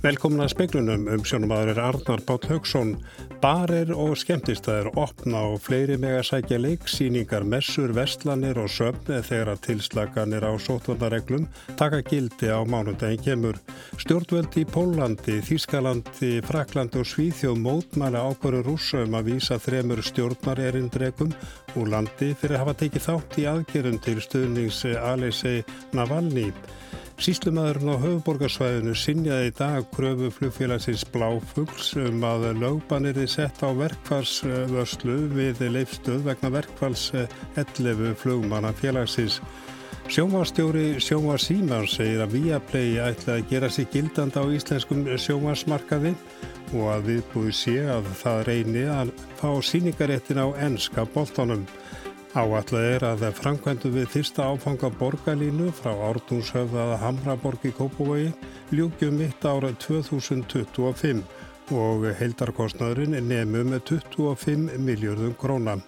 Velkomin að speklunum um sjónumadur er Arnar Bátt Haugsson. Barir og skemmtistæðir opna og fleiri mega sækja leiksýningar, messur, vestlanir og söfni þegar að tilslaganir á sótvarnareglum taka gildi á mánundagin kemur. Stjórnvöldi í Pólandi, Þískalandi, Fraklandi og Svíþjóð mótmæla ákvöru rúsum að vísa þremur stjórnarerindregum úr landi fyrir að hafa tekið þátt í aðgerðum til stuðnings Alesei Navalny. Síslumæðurinn á höfuborgarsvæðinu sinjaði í dag kröfu flugfélagsins Bláfugls um að lögbanir er sett á verkfallsvörslu við leifstöð vegna verkfalls 11 flugmanna félagsins. Sjónvarstjóri Sjónvar Símans segir að Viaplay ætla að gera sig gildand á íslenskum sjónvarsmarkaði og að viðbúið sé að það reyni að fá síningaréttin á ennska boltanum. Áallega er að framkvæmdu við fyrsta áfanga borgarlínu frá Ártúnshöfðaða Hamraborg í Kópavogi ljúkjum mitt ára 2025 og heildarkostnaðurinn nefnum með 25 miljardum krónan.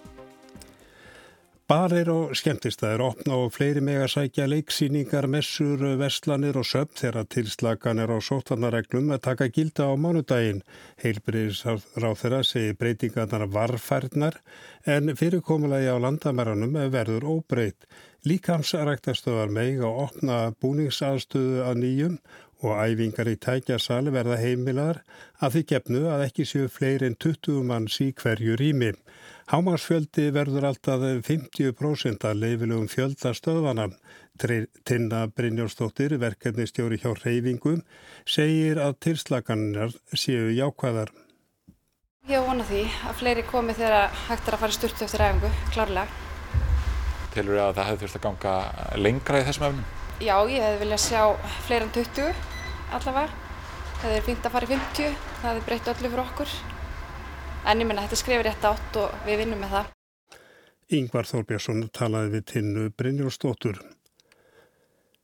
Barir og skemmtistæðir opna og fleiri mega sækja leiksýningar, messur, vestlanir og söpn þegar tilslaganir á sótvarnareglum að taka gilda á mánudaginn. Heilbriðisráð þeirra segir breytingarnar varfærnar en fyrirkomulagi á landamæranum verður óbreytt. Líkamsræktastöðar meig að opna búningsaðstöðu að nýjum og æfingar í tækjasal verða heimilar að því gefnu að ekki séu fleiri en 20 manns í hverju rými. Hámarsfjöldi verður alltaf 50% að leifilegum fjöldastöðvana. Tinna Brynjórsdóttir, verkefnistjóri hjá Reyfingum, segir að tilslaganir séu jákvæðar. Ég vona því að fleiri komi þegar hægt er að fara styrtu eftir ræfingu, klárlega. Tilur að það hefði þurft að ganga lengra í þessum efnum? Já, ég hefði viljað sjá fleira en 20 allavega. Það er fint að fara í 50, það hefði breytt öllu fyrir okkur. En ég menna, þetta skrifir rétt átt og við vinnum með það. Yngvar Þórbjörnsson talaði við tinnu Brynjórsdóttur.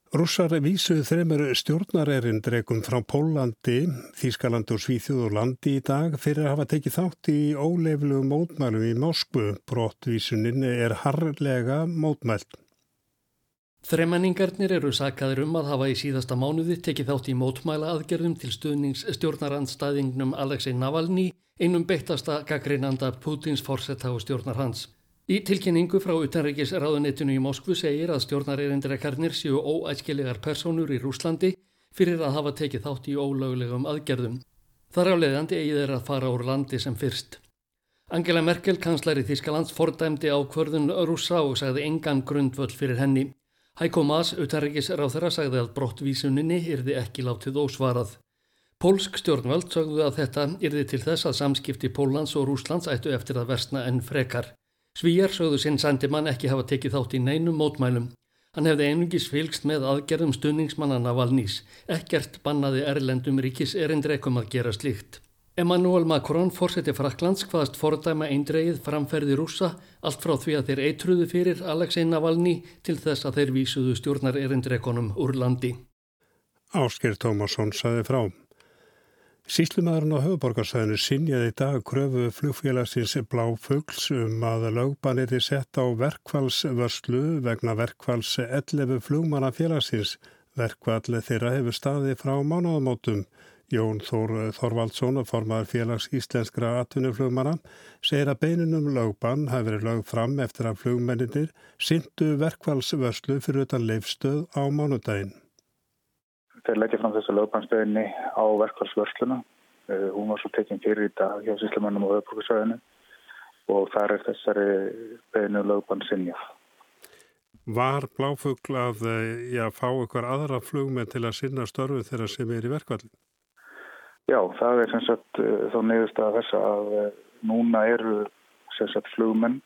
Rússar vísuð þreymur stjórnarerindregum frá Pólandi, Þískaland og Svíþjóð og landi í dag fyrir að hafa tekið þátt í óleiflu mótmælum í Moskvu. Brottvísunin er harlega mótmælt. Þremenningarnir eru sakaður um að hafa í síðasta mánuði tekið þátt í mótmæla aðgerðum til stuðnings stjórnarandstæðingnum Alexei Navalny, einum beittasta gaggreinanda Putins forsetta og stjórnar hans. Í tilkynningu frá utanreikis ráðunettinu í Moskvu segir að stjórnarerindrekarnir séu óæskilegar personur í Rúslandi fyrir að hafa tekið þátt í ólöglegum aðgerðum. Þar á leiðandi eigið er að fara úr landi sem fyrst. Angela Merkel, kanslari Þískalands, fordæmdi á kvörðun rúsa og sagði engan grundvöld fyrir henni. Heiko Maas, utanreikis ráðherra, sagði að brottvísuninni yrði ekki látið ósvarað. Pólsk stjórnvöld sagðu að þetta yrði til þess að samskipti Pólans og Rúslands ættu eftir að versna enn frekar. Svíjar sögðu sinn sendimann ekki hafa tekið þátt í neinum mótmælum. Hann hefði einungis fylgst með aðgerðum stunningsmannana Valnís. Ekkert bannaði Erlendum ríkis erindreikum að gera slíkt. Emmanuel Macron fórseti Fraklands hvaðast fordæma eindreið framferði rúsa allt frá því að þeir eitruðu fyrir Alexei Navalny til þess að þeir vísuðu stjórnar erindreikonum úr landi. Ásker Tómasson saði frá. Síslumæðurinn á höfuborgarsæðinu sinjaði í dag kröfu flugfélagsins Bláfugls um að lögbanir er sett á verkfallsvörslu vegna verkfalls 11 flugmanna félagsins. Verkfall þeirra hefur staði frá mánuðamótum. Jón Þór Þorvaldsson, formar félags íslenskra atvinnuflugmanna, segir að beinunum lögban hafi verið lög fram eftir að flugmenninir syndu verkfallsvörslu fyrir utan leifstöð á mánudaginn þeir leggja fram þessu lögbannstöðinni á verkvælsvörsluna. Uh, hún var svo tekinn fyrir í dag hjá Síslamannum og höfbrukarsvæðinu og þar er þessari beinu lögbann sinjað. Var bláfugl að eh, já, fá ykkur aðra flugmenn til að sinna störfu þeirra sem er í verkvælin? Já, það er sem sagt uh, þá neyðust að þess að núna eru sem sagt flugmenn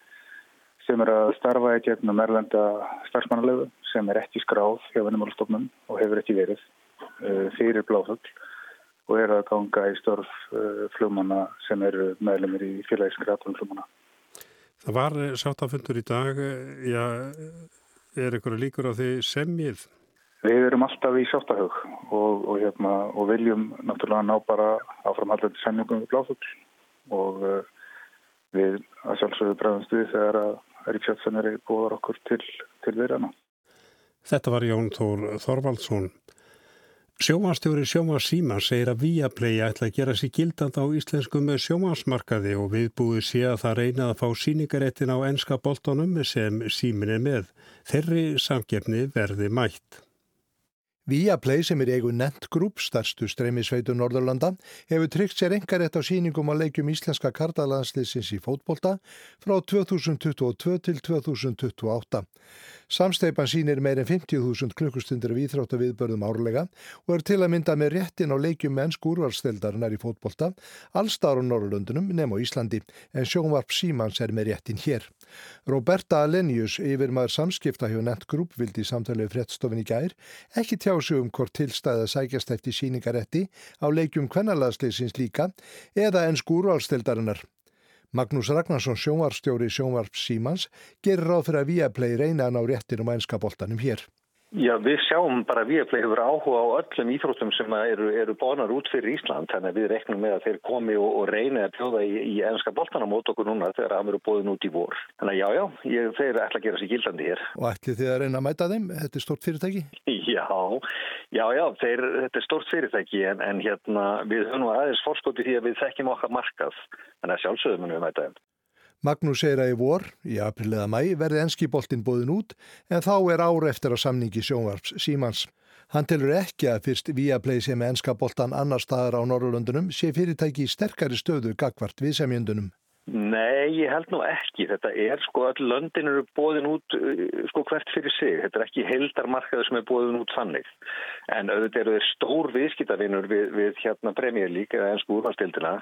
sem er að starfa í gegnum erlenda starfsmannalegu sem er ekki skráð hjá vennumálstofnum og hefur ekki verið. Eh, fyrir bláfugl og er að ganga í störf eh, flugmanna sem eru meðlumir í félagskri aðvunflugmanna. Það var eh, sáttafundur í dag, já, er ykkur að líkur á því semjið? Við erum alltaf í sáttahög og, og, hérna, og viljum náttúrulega ná bara áframhaldandi semjungum við bláfugl og við að sjálfsögðu bregðumst við þegar að Ríksjálfsson búðar okkur til, til viðræna. Þetta var Jón Þór Þorvaldsson. Sjómanstjóri Sjómans Síma segir að Viaplay ætla að gera sér gildand á íslenskum sjómansmarkaði og viðbúið sé að það reyna að fá síningarettin á enska boltonum sem símin er með. Þeirri samgefni verði mætt. Viaplay sem er eigu Nent Group, starstu streymisveitu Norðurlanda, hefur tryggt sér engarétt á síningum á leikjum íslenska kardalandsliðsins í fótbolta frá 2022 til 2028. Samsteipan sínir meirinn 50.000 klukkustundir af íþráttaviðbörðum árlega og er til að mynda með réttin á leikjum mennsku úrvalsteldarinnar í fótbolta allstar á Norrlundunum nefn á Íslandi en sjónvarp Símans er með réttin hér. Roberta Alenius, yfir maður samskipta hjá Nett Group, vildi samtalið frettstofin í gær, ekki tjá sig um hvort tilstæða sækjast eftir síningaretti á leikjum kvennalagsleisins líka eða ennsku úrvalsteldarinnar. Magnús Ragnarsson sjónvarstjóri sjónvarp Símans gerir ráð fyrir að Viaplay reyna hann á réttinum að ennska boltanum hér. Já, við sjáum bara að Viaplay hefur áhuga á öllum íþróttum sem eru, eru bónar út fyrir Ísland, þannig að við reknum með að þeir komi og, og reyni að bjóða í, í ennska boltan á mót okkur núna þegar það verður bóðin út í vor. Þannig að já, já, ég, þeir ætla að gera sér gildandi hér. Og ætli þið að reyna að mæta þeim? Þetta er stort fyrirtæki? Já, já, já, þeir, þetta er stort fyrirtæki en, en hérna við höfum aðeins fórskóti því að við þekkjum okkar markað, þannig að sjálfsögum við mæta þeim. Magnús segir að í vor, í april eða mæ, verði enskiboltinn bóðin út en þá er ár eftir á samningi sjónvarps Símans. Hann telur ekki að fyrst Viaplay sem enskaboltan annar staðar á Norrlundunum sé fyrirtæki í sterkari stöðu gagvart viðsemjöndunum. Nei, ég held nú ekki. Þetta er sko, all löndin eru bóðin út uh, sko hvert fyrir sig. Þetta er ekki heldarmarkaður sem er bóðin út þannig. En auðvitað eru þeir stór viðskiptavinnur við, við hérna premjörlík eða ennsku úrvastildina.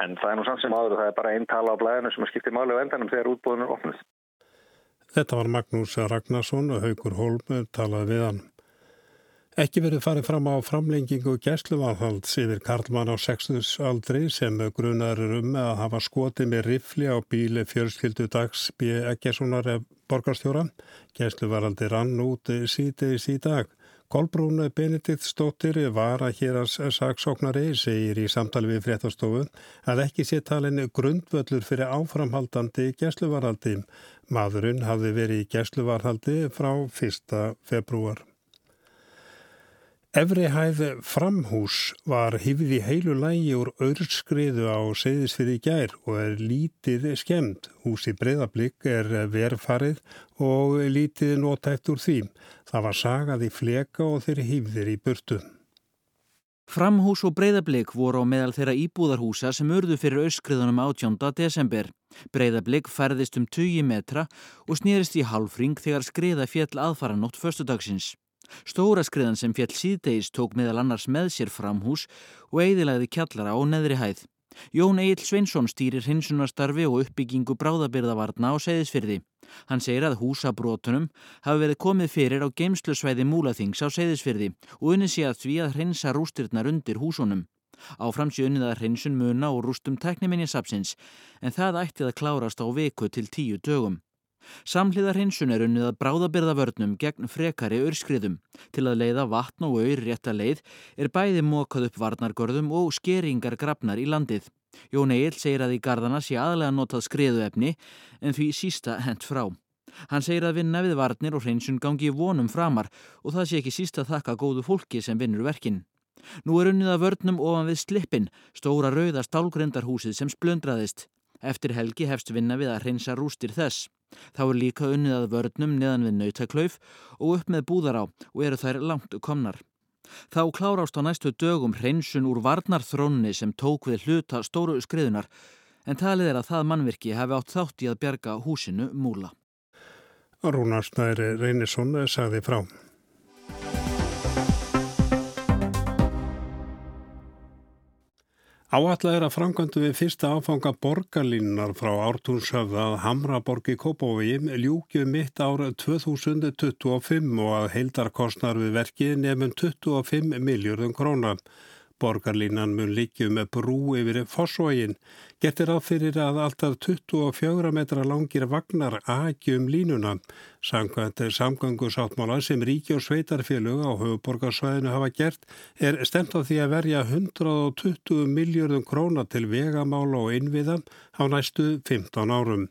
En það er nú samt sem áður og það er bara einn tala á blæðinu sem skiptir máli á endanum þegar útbóðinu er opnust. Þetta var Magnús Ragnarsson og Haugur Holm talaði við hann. Ekki verið farið fram á framlengingu gæsluvarhalds yfir Karlmann á 60 aldri sem grunar um að hafa skoti með rifli á bíli fjölskyldu dags B. Eggessonar borgarstjóra. Gæsluvarhaldi rann út síðdeis í dag. Kolbrún Benedikt Stóttir var að hér að saksóknari segir í samtali við fréttastofu að ekki sé talin grundvöllur fyrir áframhaldandi gæsluvarhaldi. Maðurinn hafði verið í gæsluvarhaldi frá 1. februar. Efri hæð framhús var hifið í heilu lægi úr öðrskriðu á segðisfyrði gær og er lítið skemmt. Húsi breyðablík er verfarið og lítið notætt úr því. Það var sagað í fleka og þeir hifðir í burtu. Framhús og breyðablík voru á meðal þeirra íbúðarhúsa sem urðu fyrir öskriðunum 18. desember. Breyðablík færðist um 20 metra og snýrist í halfring þegar skriða fjall aðfaranótt förstudagsins. Stóra skriðan sem fjall síðdeis tók meðal annars með sér framhús og eidilæði kjallara á neðri hæð. Jón Egil Sveinsson stýrir hinsunastarfi og uppbyggingu bráðabyrðavarna á Seyðisfyrði. Hann segir að húsabrótunum hafi verið komið fyrir á geimslusvæði Múlaþings á Seyðisfyrði og unni sé að því að hreinsa rústirnar undir húsunum. Áframsi unnið að hreinsun muna og rústum tekniminjasapsins en það ætti að klárast á viku til tíu dögum. Samhliða hreinsun er unnið að bráðabyrðavörnum gegn frekari örskriðum. Til að leiða vatn og auður rétta leið er bæði mókað upp varnargörðum og skeringar grafnar í landið. Jón Egil segir að í gardana sé aðlega notað skriðuefni en því sísta hent frá. Hann segir að vinna við varnir og hreinsun gangi vonum framar og það sé ekki sísta þakka góðu fólki sem vinnur verkinn. Nú er unnið að vörnum ofan við slippin, stóra rauða stálgrindarhúsið sem splundraðist. Eftir helgi hefst vinna við að hreinsa rústir þess. Þá er líka unnið að vörnum neðan við nautaklauf og upp með búðar á og eru þær langt komnar. Þá klárást á næstu dögum hreinsun úr varnarþrónni sem tók við hluta stóru skriðunar en talið er að það mannvirki hefði átt þátt í að bjarga húsinu múla. Rúnarsnæri Reynisson sagði frá. Áallega er að framkvæmdu við fyrsta áfanga borgarlínunar frá ártúnshöfða að Hamraborg í Kópóvi ljúkju mitt ára 2025 og að heildarkostnar við verkið nefnum 25 miljardum krónar. Borgarlínan mun líkju með brú yfir fossógin. Getur á fyrir að alltaf 24 metra langir vagnar aðgjum línuna. Samkvæmt samgöngusáttmála sem ríki og sveitarfélög á höfuborgarsvæðinu hafa gert er stemt á því að verja 120 miljardum króna til vegamála og innviðan á næstu 15 árum.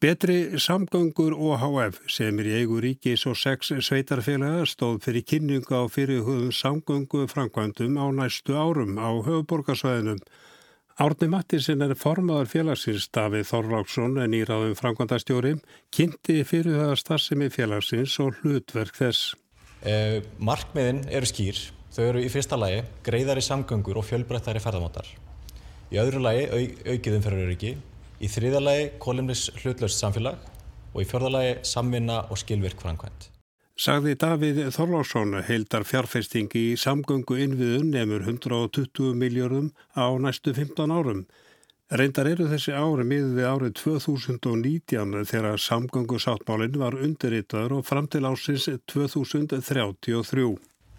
Betri samgöngur OHF sem er í eigu ríkis og sex sveitarfélaga stóð fyrir kynningu á fyrirhugum samgöngu framkvæmdum á næstu árum á höfuborgarsvæðinum. Árni Mattisinn er formadur félagsins Davíð Þorláksson en íráðum framkvæmdastjóri kynnti fyrirhuga starfsemi félagsins og hlutverk þess. Eh, markmiðin eru skýr. Þau eru í fyrsta lagi greiðari samgöngur og fjölbreyttari ferðamáttar. Í öðru lagi au, aukiðum öryggi Í þriðalagi kólimnis hlutlaust samfélag og í fjörðalagi samvinna og skilvirk framkvæmt. Sagði Davíð Þorlásson heildar fjárfestingi í samgöngu innviðun nefnur 120 miljórum á næstu 15 árum. Reyndar eru þessi ári miður við árið 2019 þegar samgöngu sáttmálinn var undirritaður og fram til ásins 2033.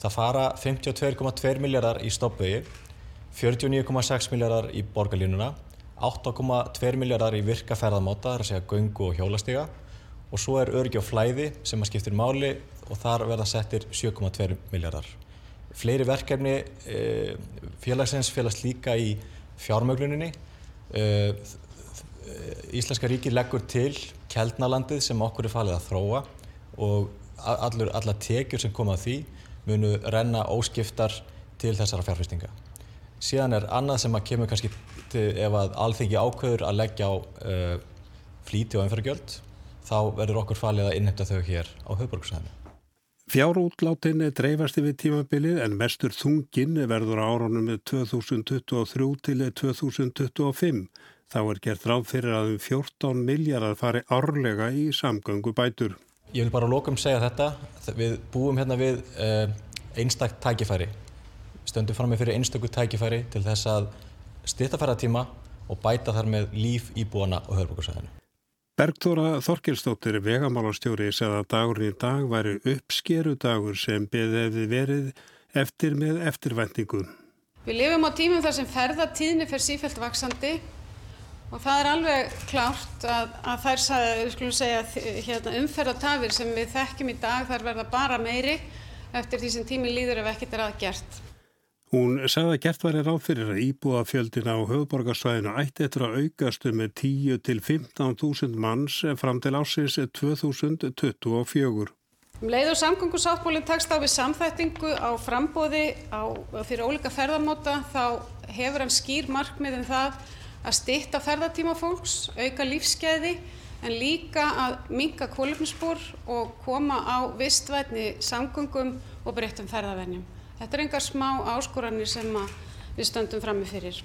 Það fara 52,2 miljardar í stoppvegi, 49,6 miljardar í borgarlínuna 8,2 miljardar í virka ferðamáta, það er að segja göngu og hjólastíga og svo er örgi og flæði sem að skiptir máli og þar verða settir 7,2 miljardar. Fleiri verkefni e, félagsins félagst líka í fjármögluninni. E, Íslenska ríki leggur til Kjeldnalandið sem okkur er falið að þróa og allur, alla tekjur sem koma að því munu renna óskiptar til þessara fjárfestinga. Síðan er annað sem að kemur kannski til ef að alþengi ákveður að leggja á uh, flíti og einfærgjöld þá verður okkur falið að innhemta þau hér á höfburgsæðinu. Fjárútlátinni dreifast yfir tímabilið en mestur þungin verður á árunum 2023 til 2025. Þá er gert ráð fyrir að um 14 miljardar fari árlega í samgöngu bætur. Ég vil bara lókum segja þetta. Við búum hérna við uh, einstakt tækifæri stöndum fram með fyrir einstöku tækifæri til þess að styrta ferðartíma og bæta þar með líf íbúana og höfbrukarsæðinu. Bergþóra Þorkelsdóttir vegamálastjóri segða að dagurinn í dag væri uppskeru dagur sem beðið verið eftir með eftirvæntingu. Við lifum á tímum þar sem ferðartíðni fer sífælt vaksandi og það er alveg klárt að, að þær segja, hérna, umferðartafir sem við þekkjum í dag þar verða bara meiri eftir því sem tími líður ef ekkert er aðgert. Hún sagði að gert væri ráð fyrir að íbúa fjöldina á höfuborgarsvæðinu ætti eftir að aukastu með 10 til 15.000 manns fram til ásins 2024. Um leið og samgöngusáttbólinn tekst á við samþættingu á frambóði á, fyrir ólika ferðarmóta þá hefur hann skýr markmið um það að stitta ferðartíma fólks, auka lífskeiði en líka að minka kólefnisspor og koma á vistvætni samgöngum og breyttum ferðarvenjum. Þetta er engar smá áskoranir sem við stöndum fram með fyrir.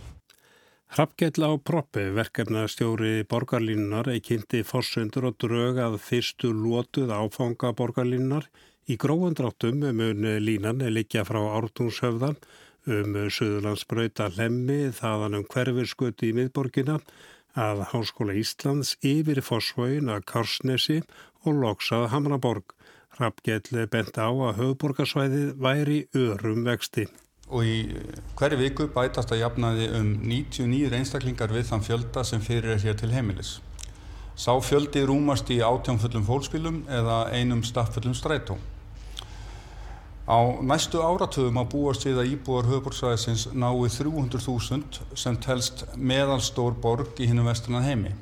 Hrafgell á proppi, verkefnastjóri borgarlínunar, kynnti fórsöndur og drög að fyrstu lótuð áfanga borgarlínunar. Í gróðandráttum mun línan likja frá ártúnshöfðan um Suðurlandsbrauta Lemmi þaðan um hverfirskuti í miðborgina að Háskóla Íslands yfir fórsvögin að Karsnesi og loksað Hamraborg. Rappgjell bent á að höfuborgarsvæðið væri örum vexti. Og í hverju viku bætast að jafnaði um 99 einstaklingar við þann fjölda sem fyrir er hér til heimilis. Sá fjöldi rúmast í átjónfullum fólkspílum eða einum stafffullum strætó. Á næstu áratöðum að búast við að íbúar höfuborgsvæðisins nái 300.000 sem telst meðalstór borg í hinnum vestunan heimi.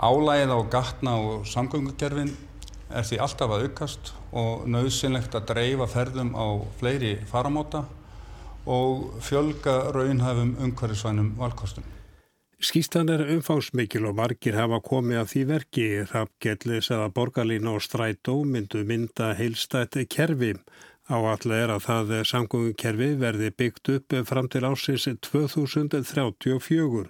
Álægið á gatna og samgöngugerfin er því alltaf að aukast og nöðsynlegt að dreifa ferðum á fleiri faramóta og fjölga raunhafum umhverfisvænum valkostum. Skýstan er umfangsmikil og margir hafa komið að því verki. Rappgellis eða borgarlína og strætó myndu mynda heilstætt kerfi. Áallega er að það samgöngukerfi verði byggt upp fram til ásins 2034.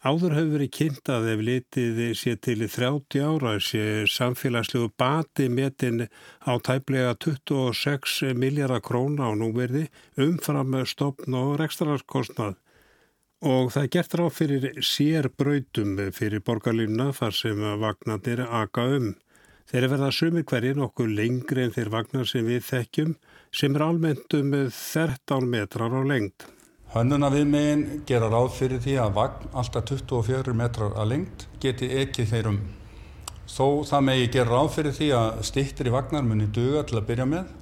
Áður hefur verið kynnt að ef litið sé til í 30 ára sé samfélagslegu bati metin á tæplega 26 miljardar króna á núverði umfram stopn og rekstrarkostnað. Og það er gert ráð fyrir sér brautum fyrir borgarlínuna þar sem vagnarnir aga um. Þeir verða sumir hverjir nokkuð lengri en þeir vagnar sem við þekkjum sem er almennt um 13 metrar á lengt. Hönnuna viðmegin gera ráð fyrir því að vagn alltaf 24 metrar að lengt geti ekki þeirum. Þó það megi gera ráð fyrir því að stittir í vagnar muni duga til að byrja með.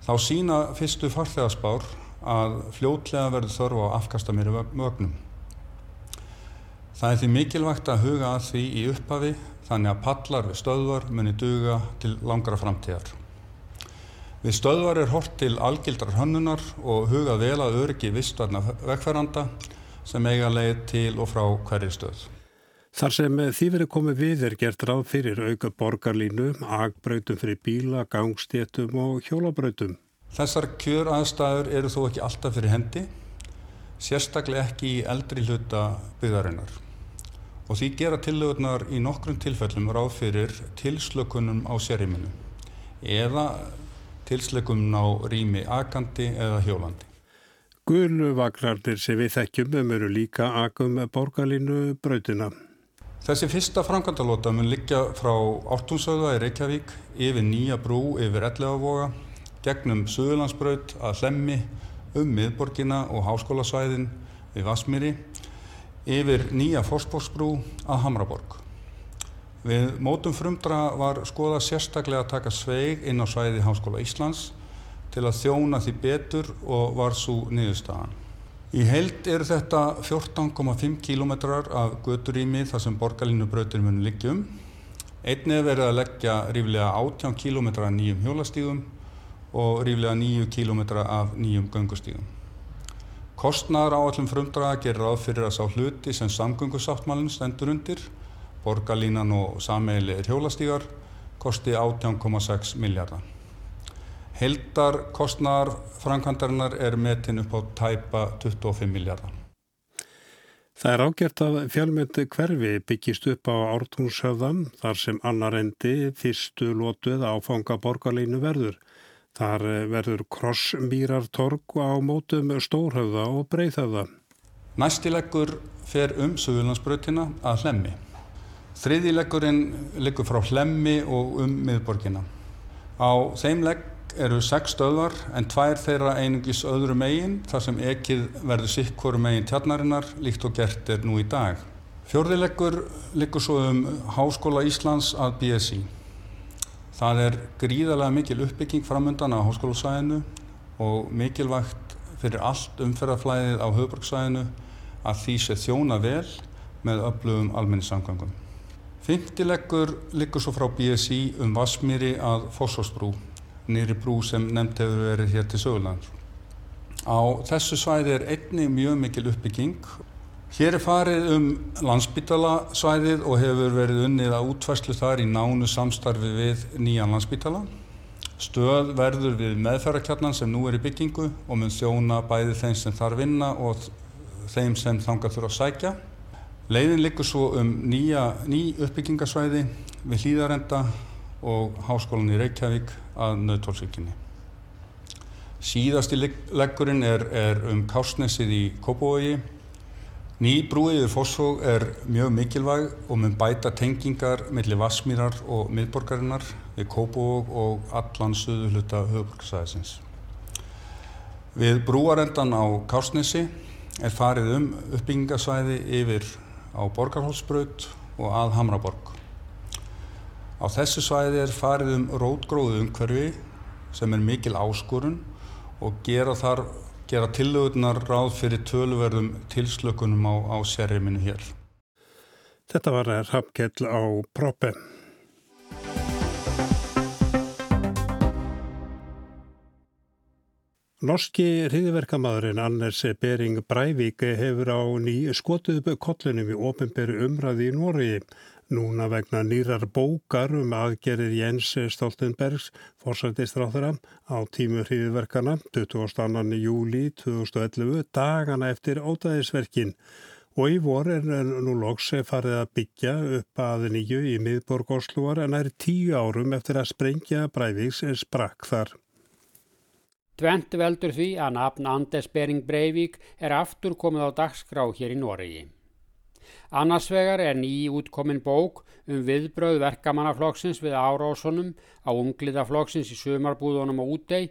Þá sína fyrstu farþegarspár að fljótlega verður þörfu á afkastamýri vögnum. Það er því mikilvægt að huga að því í upphafi þannig að pallar við stöðvar muni duga til langra framtíðar. Við stöðvar er hort til algildrar hönnunar og huga vel að öryggi vistvarna vegferanda sem eiga leið til og frá hverju stöð. Þar sem því verið komið við er gert ráð fyrir auka borgarlínu, agbrautum fyrir bíla, gangstétum og hjólabrautum. Þessar kjör aðstæður eru þó ekki alltaf fyrir hendi, sérstaklega ekki í eldri hluta byggðarinnar. Og því gera tillögurnar í nokkrum tilfellum ráð fyrir tilslökunum á sérrýminu eða tilslökunum á rými agandi eða hjólandi. Gulu vagnarnir sem við þekkjum um eru líka agum borgarlínu brautina. Þessi fyrsta framkvæmdalóta mun liggja frá Ártúnsöða í Reykjavík yfir nýja brú yfir Elleðavoga, gegnum Suðurlandsbraut að Hlemmi, um miðborgina og háskólasvæðin við Vasmíri, yfir nýja Forsbóksbrú að Hamraborg. Við mótum frumdra var skoða sérstaklega að taka sveig inn á svæði Háskóla Íslands til að þjóna því betur og var svo niðurstaðan. Í heild eru þetta 14,5 km af göturými þar sem borgarlínubrautir muni liggjum. Einnig er verið að leggja ríflega 18 km af nýjum hjólastígum og ríflega 9 km af nýjum göngustígum. Kostnaðar á allum frumdraga gerir ráð fyrir að sá hluti sem samgöngusáttmálinn stendur undir, borgarlínan og sameilir hjólastígar, kosti 18,6 miljardar. Heldarkostnar framkvæmdarinnar er metin upp á tæpa 25 miljardar. Það er ágært að fjölmyndi hverfi byggist upp á ártúnshöfðam þar sem annar endi fyrstu lótuð áfanga borgarleinu verður. Þar verður krossmýrartorg á mótum stórhöfða og breyðhöfða. Næstileggur fer um Suðurlandsbrötina að hlemmi. Þriðileggurinn liggur frá hlemmi og um miðborgina. Á þeim legg eru sex stöðvar en tvær þeirra einungis öðru megin þar sem ekið verður sikkoru megin tjarnarinnar líkt og gert er nú í dag. Fjörðileggur liggur svo um Háskóla Íslands að BSI. Það er gríðarlega mikil uppbygging framöndan á háskólusæðinu og mikilvægt fyrir allt umferðarflæðið á höfbruksæðinu að því sé þjóna vel með öflugum almenningssangangum. Fymtileggur liggur svo frá BSI um Vasmíri að Fossósbrú nýri brú sem nefnt hefur verið hér til Söguland. Á þessu svæði er einni mjög mikil uppbygging. Hér er farið um landsbytalasvæðið og hefur verið unnið að útfæslu þar í nánu samstarfi við nýjan landsbytala. Stöð verður við meðferðarkjarnan sem nú er í byggingu og mun þjóna bæði þeim sem þarf vinna og þeim sem þangar þurfa að sækja. Leiðin liggur svo um nýja, ný uppbyggingasvæði við hlýðarenda og Háskólan í Reykjavík að nöðtólsvíkinni. Síðasti leggurinn er, er um Kásnesið í Kópavogi. Ný brúið yfir Fossvóg er mjög mikilvæg og mun bæta tengingar millir Vasmírar og miðborgarinnar við Kópavóg og allan söðu hluta höfuborgarsæðisins. Við brúarendan á Kásnesi er farið um uppbyggingasvæði yfir á Borgarhólsbraut og að Hamraborg. Á þessu svæði er farið um rótgróðu umhverfi sem er mikil áskorun og gera, gera tillögurnar ráð fyrir töluverðum tilslökunum á, á sérriminu hér. Þetta var Rappkell á Proppe. Norski hriðverkamadurinn Anders Bering Breivík hefur á ný skotuð upp kollunum í ofinberu umræði í Nóriði. Núna vegna nýrar bókar um aðgerið Jens Stoltenbergs fórsættistráþara á tímu hriðverkana 22. júli 2011 dagana eftir ótaðisverkin og í vor er nú loks farið að byggja upp að nýju í miðborg Osloar en er tíu árum eftir að sprengja Breiviks sprakk þar. Tvent veldur því að nafn Anders Bering Breivik er aftur komið á dagskrá hér í Noregi. Annarsvegar er ný útkomin bók um viðbröð verkamannaflokksins við árásunum á ungliðaflokksins í sumarbúðunum á útdei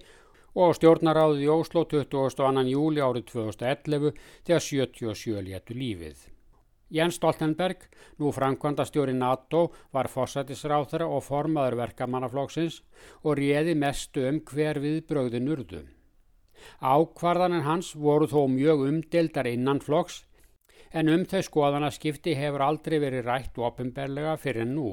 og stjórnaráðið í Óslo 22. júli árið 2011 þegar 77 létu lífið. Jens Stoltenberg, nú framkvæmda stjóri NATO, var fósætisráþara og formaður verkamannaflokksins og réði mestu um hver viðbröðin urðu. Ákvarðanin hans voru þó mjög umdeldar innan flokks en um þau skoðanaskipti hefur aldrei verið rætt ofinberlega fyrir nú.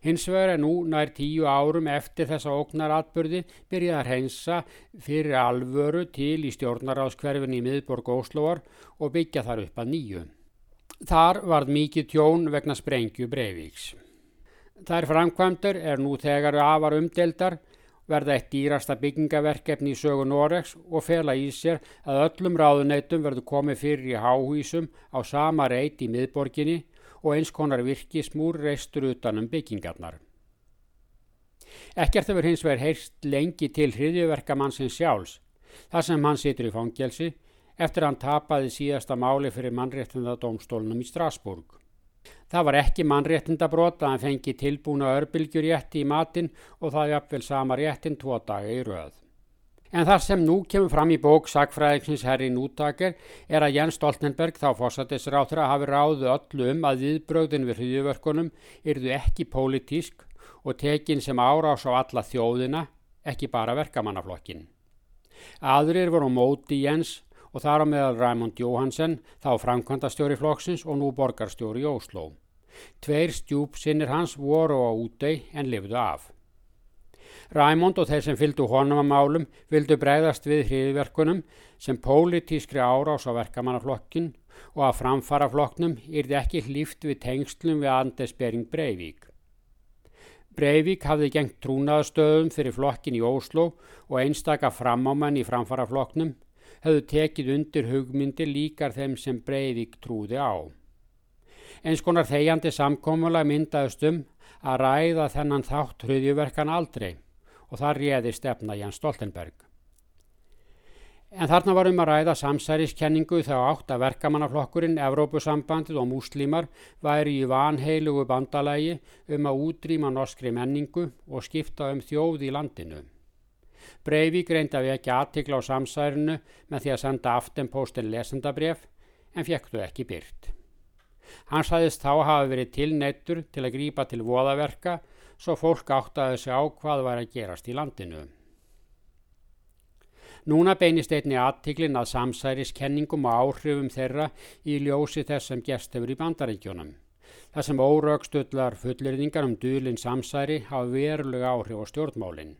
Hins vegar er nú nær tíu árum eftir þessa óknaratburði byrjað að reynsa fyrir alvöru til í stjórnaráðskverfin í miðborg Óslóar og byggja þar upp að nýju. Þar varð mikið tjón vegna sprengju Breivíks. Þær framkvæmdur er nú þegar afar umdeldar, verða eitt dýrasta byggingaverkefni í sögu Noregs og fela í sér að öllum ráðuneytum verður komið fyrir í háhísum á sama reit í miðborginni og eins konar virkismúr reistur utanum byggingarnar. Ekkert hefur hins vegar heyrst lengi til hriðjöverkamannsins sjálfs, þar sem hann situr í fangelsi eftir að hann tapaði síðasta máli fyrir mannréttindadómstólunum í Strasburg. Það var ekki mannréttindabrót að hann fengi tilbúna örbylgjurjætti í matinn og það jafnvel sama réttin tvo daga í röð. En þar sem nú kemur fram í bók Sagfræðingsins herri nútaker er að Jens Stoltenberg þá fósatisráþra hafi ráðu öllu um að viðbröðin við hriðjuvörkunum yrðu ekki pólitísk og tekin sem árás á alla þjóðina, ekki bara verkamannaflokkin. Aðrir voru móti Jens og þar á meðal Raymond Johansen, þá framkvæmdastjóri flokksins og nú borgarstjóri í Ósló. Tveir stjúpsinnir hans voru á útei en lifðu af. Ræmond og þeir sem fylgdu honum að málum vildu bregðast við hriðverkunum sem pólitískri árás á verkamannaflokkin og að framfara flokknum yrði ekki hlýft við tengslum við Anders Bering Breivik. Breivik hafði gengt trúnaðastöðum fyrir flokkin í Óslo og einstaka framáman í framfaraflokknum hefðu tekið undir hugmyndir líkar þeim sem Breivik trúði á. Eins konar þegjandi samkómulega myndaðust um að ræða þennan þátt hruðjuverkan aldrei og það réði stefna Ján Stoltenberg. En þarna var um að ræða samsæriskenningu þá átt að verkamannaflokkurinn, Evrópusambandið og múslímar væri í vanheilugu bandalægi um að útrýma norskri menningu og skipta um þjóð í landinu. Breivík reyndi að vekja aðtikla á samsærinu með því að senda aftenpóstin lesendabref en fjekktu ekki byrt. Hann sæðist þá hafi verið tilneittur til að grípa til voðaverka svo fólk áttaði sig á hvað var að gerast í landinu. Núna beinist einni aðtiklin að samsæriskenningum og áhrifum þeirra í ljósi þess sem gerst hefur í bandaríkjónum. Það sem óraugstullar fullirðingar um duðlinn samsæri hafa verulega áhrif á stjórnmálinn.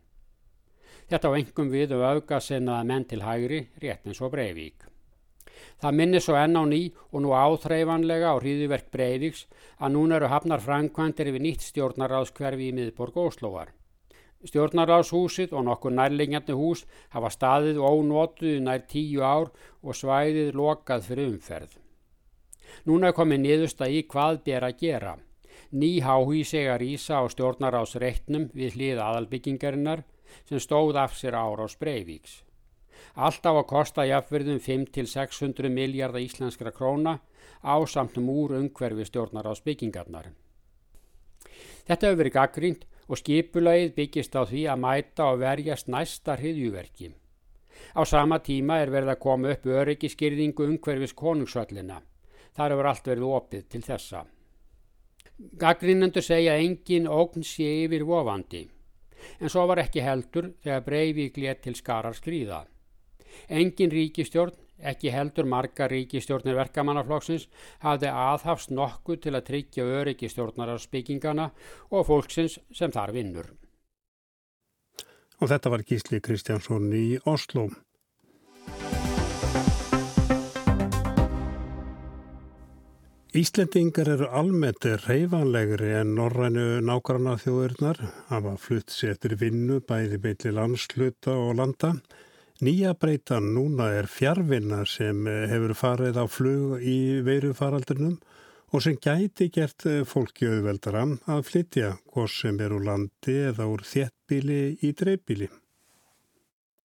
Þetta á engum við um auðgasennaða menn til hægri, rétt eins og Breivík. Það minnir svo enn á ný og nú áþreifanlega á hríðiverk Breiðiks að núna eru hafnar framkvæmdir við nýtt stjórnaráðskverfi í miðborg Óslóvar. Stjórnaráðshúsið og nokkur nærlingjandi hús hafa staðið ónótuð nær tíu ár og svæðið lokað fyrir umferð. Núna er komið niðursta í hvað ber að gera. Ný háhísegar ísa á stjórnaráðsreitnum við hlið aðalbyggingarinnar sem stóð af sér ára á Spreivíks. Alltaf að kosta jafnverðum 5-600 miljardar íslenskra króna á samtum úr umhverfi stjórnar á spyggingarnar. Þetta hefur verið gaggrínt og skipulagið byggist á því að mæta og verjast næsta hriðjúverki. Á sama tíma er verið að koma upp öryggiskyrðingu umhverfis konungsvallina. Þar hefur allt verið opið til þessa. Gaggrínendur segja engin ógn sé yfir vofandi, en svo var ekki heldur þegar Breivik létt til skarar skrýða. Engin ríkistjórn, ekki heldur marga ríkistjórnir verkamannaflokksins, hafði aðhafst nokkuð til að tryggja öryggistjórnararspyggingana og fólksins sem þar vinnur. Og þetta var Gísli Kristjánsson í Oslo. Íslendingar eru almennt reyfanlegri en norrænu nákvæmna þjóðurnar, hafa flutt sér eftir vinnu bæði beitli landsluta og landa. Nýja breytan núna er fjárvinna sem hefur farið á flug í veirufaraldrinum og sem gæti gert fólki auðveldara að flytja hvort sem er úr landi eða úr þéttbíli í dreifbíli.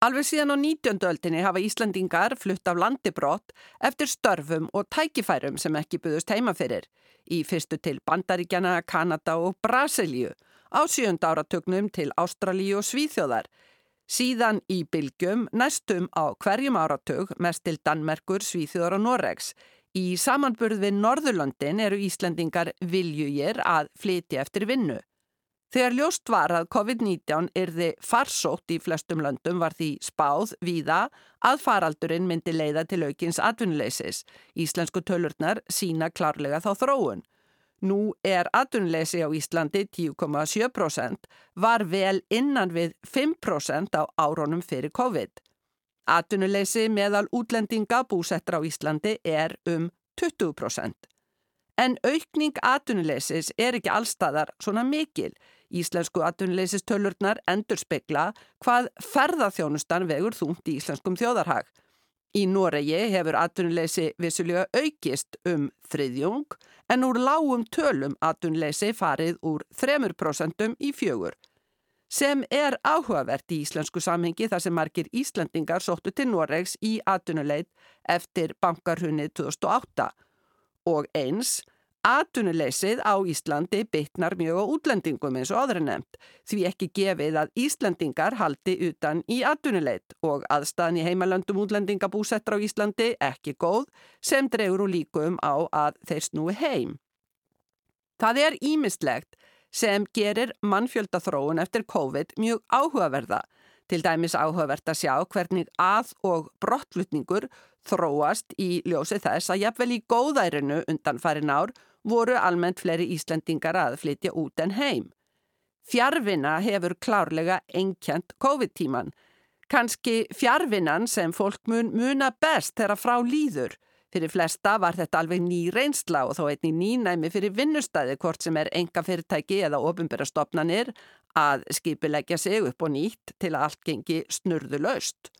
Alveg síðan á 19. öldinni hafa Íslandingar flutt af landibrott eftir störfum og tækifærum sem ekki buðust heima fyrir. Í fyrstu til Bandaríkjana, Kanada og Brasilíu, á sjönda áratögnum til Ástralíu og Svíþjóðar Síðan í bylgjum næstum á hverjum áratug mest til Danmerkur, Svíþjóðar og Noregs. Í samanburð við Norðurlöndin eru Íslandingar viljugir að flytja eftir vinnu. Þegar ljóst var að COVID-19 yrði farsótt í flestum löndum var því spáð víða að faraldurinn myndi leiða til aukins atvinnuleysis. Íslensku tölurnar sína klárlega þá þróun. Nú er atvinnuleysi á Íslandi 10,7% var vel innan við 5% á áronum fyrir COVID. Atvinnuleysi meðal útlendinga búsettra á Íslandi er um 20%. En aukning atvinnuleysis er ekki allstaðar svona mikil. Íslensku atvinnuleysistölurnar endur spekla hvað ferðarþjónustan vegur þúnt í íslenskum þjóðarhag. Í Noregi hefur atvinnuleysi vissulega aukist um þriðjung en úr lágum tölum atvinnuleysi farið úr 3% í fjögur. Sem er áhugavert í íslensku samhengi þar sem margir Íslandingar sóttu til Noregs í atvinnuleit eftir bankarhunnið 2008 og eins Atunuleysið á Íslandi bytnar mjög á útlendingum eins og aðra nefnt því ekki gefið að Íslandingar haldi utan í atunuleit og aðstæðan í heimalöndum útlendingabúsettra á Íslandi ekki góð sem dregur úr líkum á að þeir snúi heim. Það er ímistlegt sem gerir mannfjöldathróun eftir COVID mjög áhugaverða Til dæmis áhugavert að sjá hvernig að og brottlutningur þróast í ljósi þess að jafnvel í góðærinu undan farin ár voru almennt fleiri Íslandingar að flytja út en heim. Fjarvina hefur klárlega enkjent COVID-tíman. Kanski fjarvinan sem fólk mun muna best þegar frá líður. Fyrir flesta var þetta alveg ný reynsla og þó einni nýnæmi fyrir vinnustæði hvort sem er enga fyrirtæki eða ofinbæra stopnanir að skipilegja sig upp og nýtt til að allt gengi snurðu laust.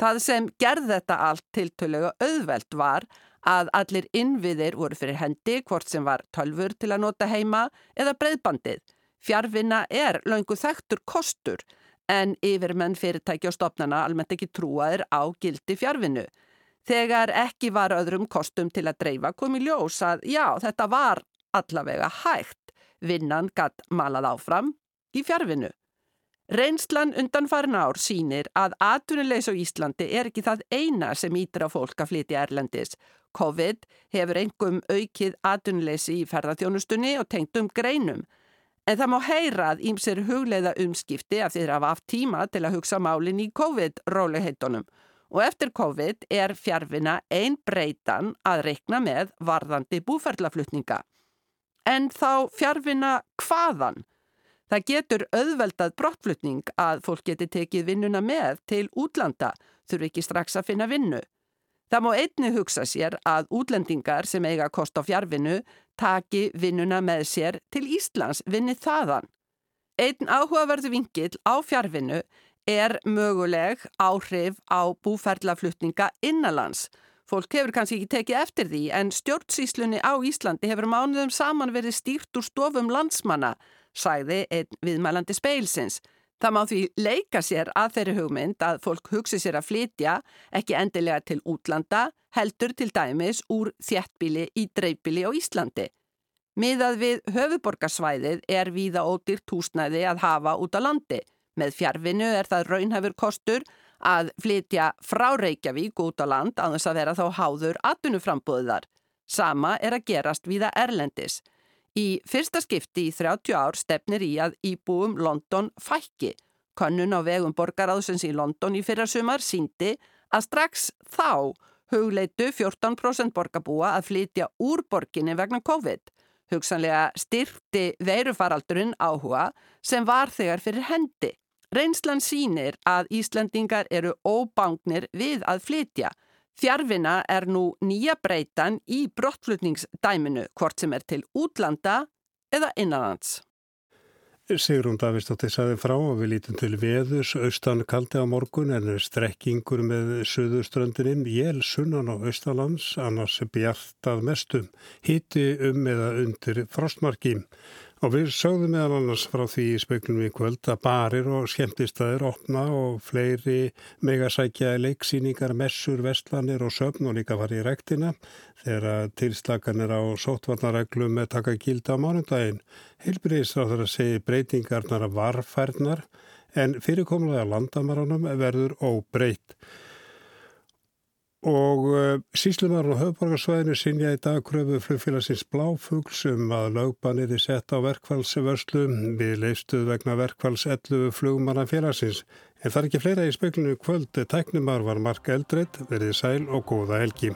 Það sem gerð þetta allt tiltölulega auðvelt var að allir innviðir voru fyrir hendi hvort sem var tölfur til að nota heima eða breyðbandið. Fjárvinna er laungu þekktur kostur en yfirmenn fyrirtæki og stopnana almennt ekki trúaðir á gildi fjárvinnu. Þegar ekki var öðrum kostum til að dreifa kom í ljós að já, þetta var allavega hægt. Vinnan gatt malað áfram í fjárvinnu. Reynslan undan farin ár sínir að atvinnulegs á Íslandi er ekki það eina sem á fólk að flytja Erlendis. COVID hefur engum aukið atvinnuleysi í ferðarþjónustunni og tengt um greinum. En það má heyra að ímsir hugleiða umskipti af því að hafa haft tíma til að hugsa málinn í COVID-róliheitunum. Og eftir COVID er fjárvina ein breytan að reikna með varðandi búferðlaflutninga. En þá fjárvina hvaðan? Það getur auðveldað brottflutning að fólk geti tekið vinnuna með til útlanda, þurfi ekki strax að finna vinnu. Það má einni hugsa sér að útlendingar sem eiga kost á fjárvinnu taki vinnuna með sér til Íslands vinni þaðan. Einn áhugaverðu vingill á fjárvinnu er möguleg áhrif á búferðlaflutninga innanlands. Fólk hefur kannski ekki tekið eftir því en stjórnsýslunni á Íslandi hefur mánuðum saman verið stýrt úr stofum landsmanna sæði einn viðmælandi speilsins. Það má því leika sér að þeirri hugmynd að fólk hugsi sér að flytja ekki endilega til útlanda, heldur til dæmis úr þjættbíli í dreifbíli á Íslandi. Miðað við höfuborgarsvæðið er víða ódýrt húsnæði að hafa út á landi. Með fjárvinu er það raunhafur kostur að flytja frá Reykjavík út á land að þess að vera þá háður atunuframbúðar. Sama er að gerast víða Erlendis. Í fyrsta skipti í 30 ár stefnir í að íbúum London fækki. Könnun á vegum borgaráðsins í London í fyrra sumar síndi að strax þá hugleitu 14% borgarbúa að flytja úr borginni vegna COVID. Hugsanlega styrti veirufaraldurinn áhuga sem var þegar fyrir hendi. Reynslan sínir að Íslandingar eru óbangnir við að flytja. Fjárvina er nú nýja breytan í brottflutningsdæminu hvort sem er til útlanda eða innanlands. Sigrun Davistóttir saði frá og við lítum til veðus austan kaldi á morgun en strekkingur með söðuströndininn jél sunnan á austalands annars bjartað mestum hiti um eða undir frostmarkim. Og við sögðum meðal annars frá því í speiklunum í kvöld að barir og skemmtistæðir opna og fleiri megasækja leiksýningar, messur, vestlanir og söfn og líka var í rektina þegar tilslaganir á sótvarnareglum með taka gilda á mánundaginn. Heilbriðisráður að segja breytingarnar að varfærnar en fyrirkomlega landamaranum verður óbreytt. Og uh, síslumarinn á höfborgarsvæðinu sinja í dag kröfu flugfélagsins Bláfugls um að lögbannir er sett á verkfallsvörslu við leistuð vegna verkfalls 11 flugmanna félagsins. En það er ekki fleira í speklinu kvöld. Tæknumar var Mark Eldreit, verið sæl og góða helgi.